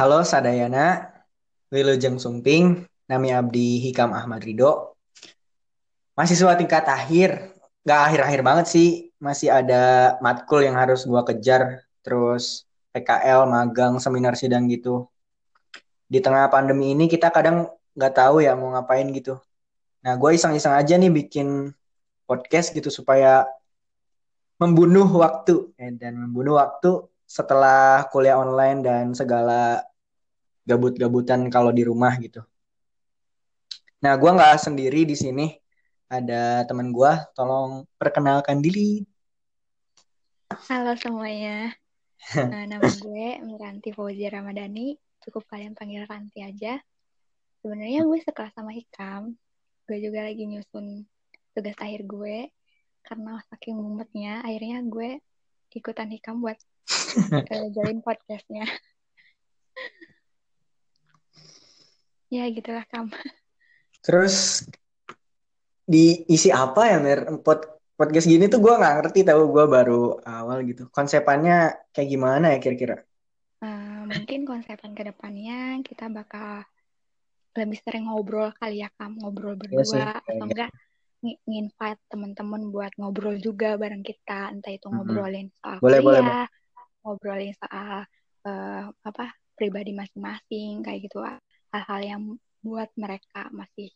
Halo Sadayana, Wilujeng Sumping, Nami Abdi Hikam Ahmad Ridho. Mahasiswa tingkat akhir, nggak akhir-akhir banget sih, masih ada matkul yang harus gua kejar, terus PKL, magang, seminar sidang gitu. Di tengah pandemi ini kita kadang nggak tahu ya mau ngapain gitu. Nah, gue iseng-iseng aja nih bikin podcast gitu supaya membunuh waktu eh, dan membunuh waktu setelah kuliah online dan segala gabut-gabutan kalau di rumah gitu. Nah, gue nggak sendiri di sini. Ada teman gue, tolong perkenalkan diri. Halo semuanya, uh, nama gue Miranti Fauzi Ramadhani. Cukup kalian panggil Ranti aja. Sebenarnya gue sekelas sama Hikam. Gue juga lagi nyusun tugas akhir gue. Karena saking mumetnya, akhirnya gue ikutan Hikam buat uh, join podcastnya. ya gitulah Kam. Terus diisi apa ya Mir? Pod podcast gini tuh gue nggak ngerti tahu gue baru awal gitu. Konsepannya kayak gimana ya kira-kira? Uh, mungkin konsepan ke depannya kita bakal lebih sering ngobrol kali ya Kam, ngobrol berdua Iya sih, atau enggak nginvite teman-teman buat ngobrol juga bareng kita, entah itu ngobrolin soal Boleh, boleh, kuliah, ngobrolin soal eh, apa pribadi masing-masing kayak gitu hal-hal yang buat mereka masih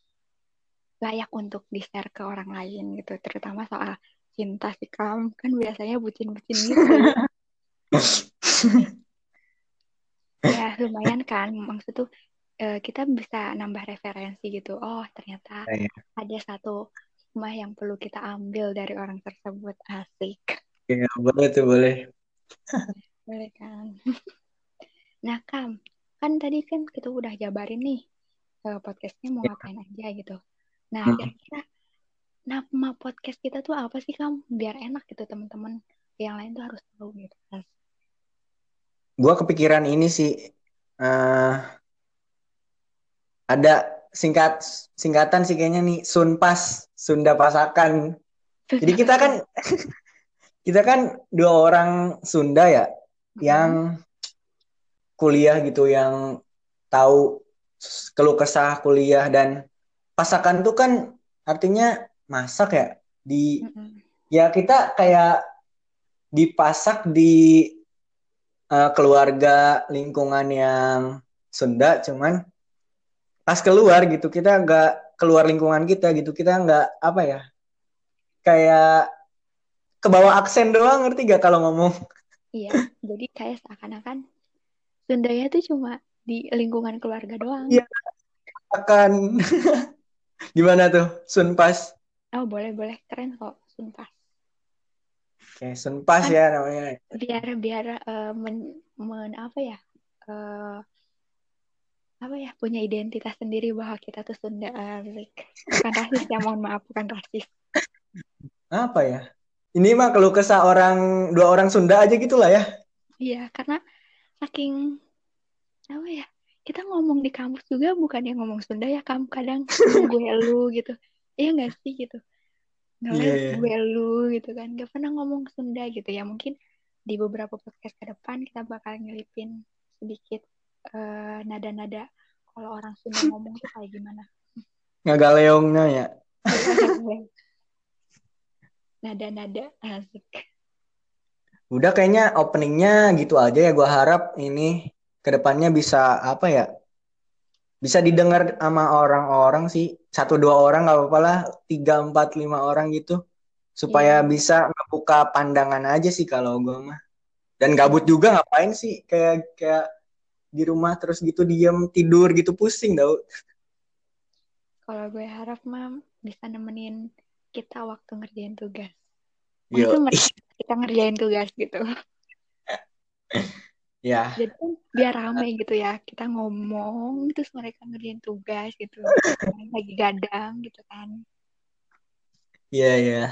layak untuk di-share ke orang lain gitu, terutama soal cinta sih Kam, kan biasanya bucin-bucin gitu. ya lumayan kan, maksud tuh eh, kita bisa nambah referensi gitu. Oh ternyata Iya. ada satu hikmah yang perlu kita ambil dari orang tersebut asik. Iya, boleh tuh boleh. Boleh kan? Nah, Kam, kan tadi kan kita udah jabarin nih eh, podcastnya mau ngapain aja gitu. Nah, Hmm. kira-kira nama podcast kita tuh apa sih, Kam? Biar enak gitu teman-teman yang lain tuh harus tahu gitu kan. Gue kepikiran ini sih eh ada singkat singkatan sih kayaknya nih Sunpas Sunda Pasakan. Jadi kita kan kita kan dua orang Sunda ya yang kuliah gitu yang tahu keluh kesah kuliah dan pasakan tuh kan artinya masak ya di ya kita kayak dipasak di eh, keluarga lingkungan yang Sunda cuman pas keluar gitu kita nggak keluar lingkungan kita gitu kita nggak apa ya kayak kebawa aksen doang ngerti gak kalau ngomong Iya, jadi kayak seakan-akan Sundanya tuh cuma di lingkungan keluarga doang. Iya. akan gimana tuh Sunpas Oh, boleh-boleh. Keren kok, sumpah. Oke, Sunpas ya namanya Biar, biar eh, men, men- apa ya, eh, apa ya, punya identitas sendiri bahwa kita tuh Sunda. Asik. Bukan rasis ya, mohon maaf, bukan rasis. apa ya ini mah keluh kesah orang dua orang Sunda aja gitulah ya. Iya, karena saking, apa ya, kita ngomong di kampus juga bukan yang ngomong Sunda ya, kamu kadang gue lu gitu. Iya nggak sih gitu. ngeles Iya, iya. gue lu gitu kan. Gak pernah ngomong Sunda gitu ya. Mungkin di beberapa podcast ke depan kita bakal nyelipin sedikit eh, nada-nada kalau orang Sunda ngomong tuh kayak gimana. Ngagaleongnya ya nada-nada asik Udah kayaknya openingnya gitu aja ya. Gua harap ini ke depannya bisa apa ya? Bisa didengar sama orang-orang sih. Satu dua orang nggak apa-apa lah. Tiga empat lima orang gitu. Supaya Iya. bisa ngebuka pandangan aja sih kalau gua mah. Dan gabut juga ngapain sih? Kayak kayak di rumah terus gitu diem tidur gitu pusing tau. kalau gue harap mah bisa nemenin kita waktu ngerjain tugas Yo, Maksudnya kita ngerjain tugas gitu ya. jadi kan biar rame gitu ya kita ngomong terus mereka ngerjain tugas gitu lagi gadang gitu kan Iya, iya.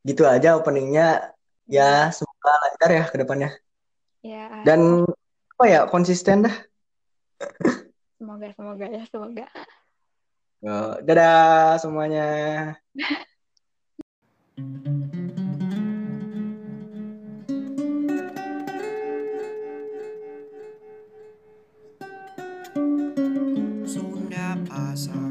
Gitu aja openingnya. Ya, semoga lancar ya ke depannya. ya Dan apa ya, konsisten dah. semoga semoga ya semoga dadah semuanya. So now I saw.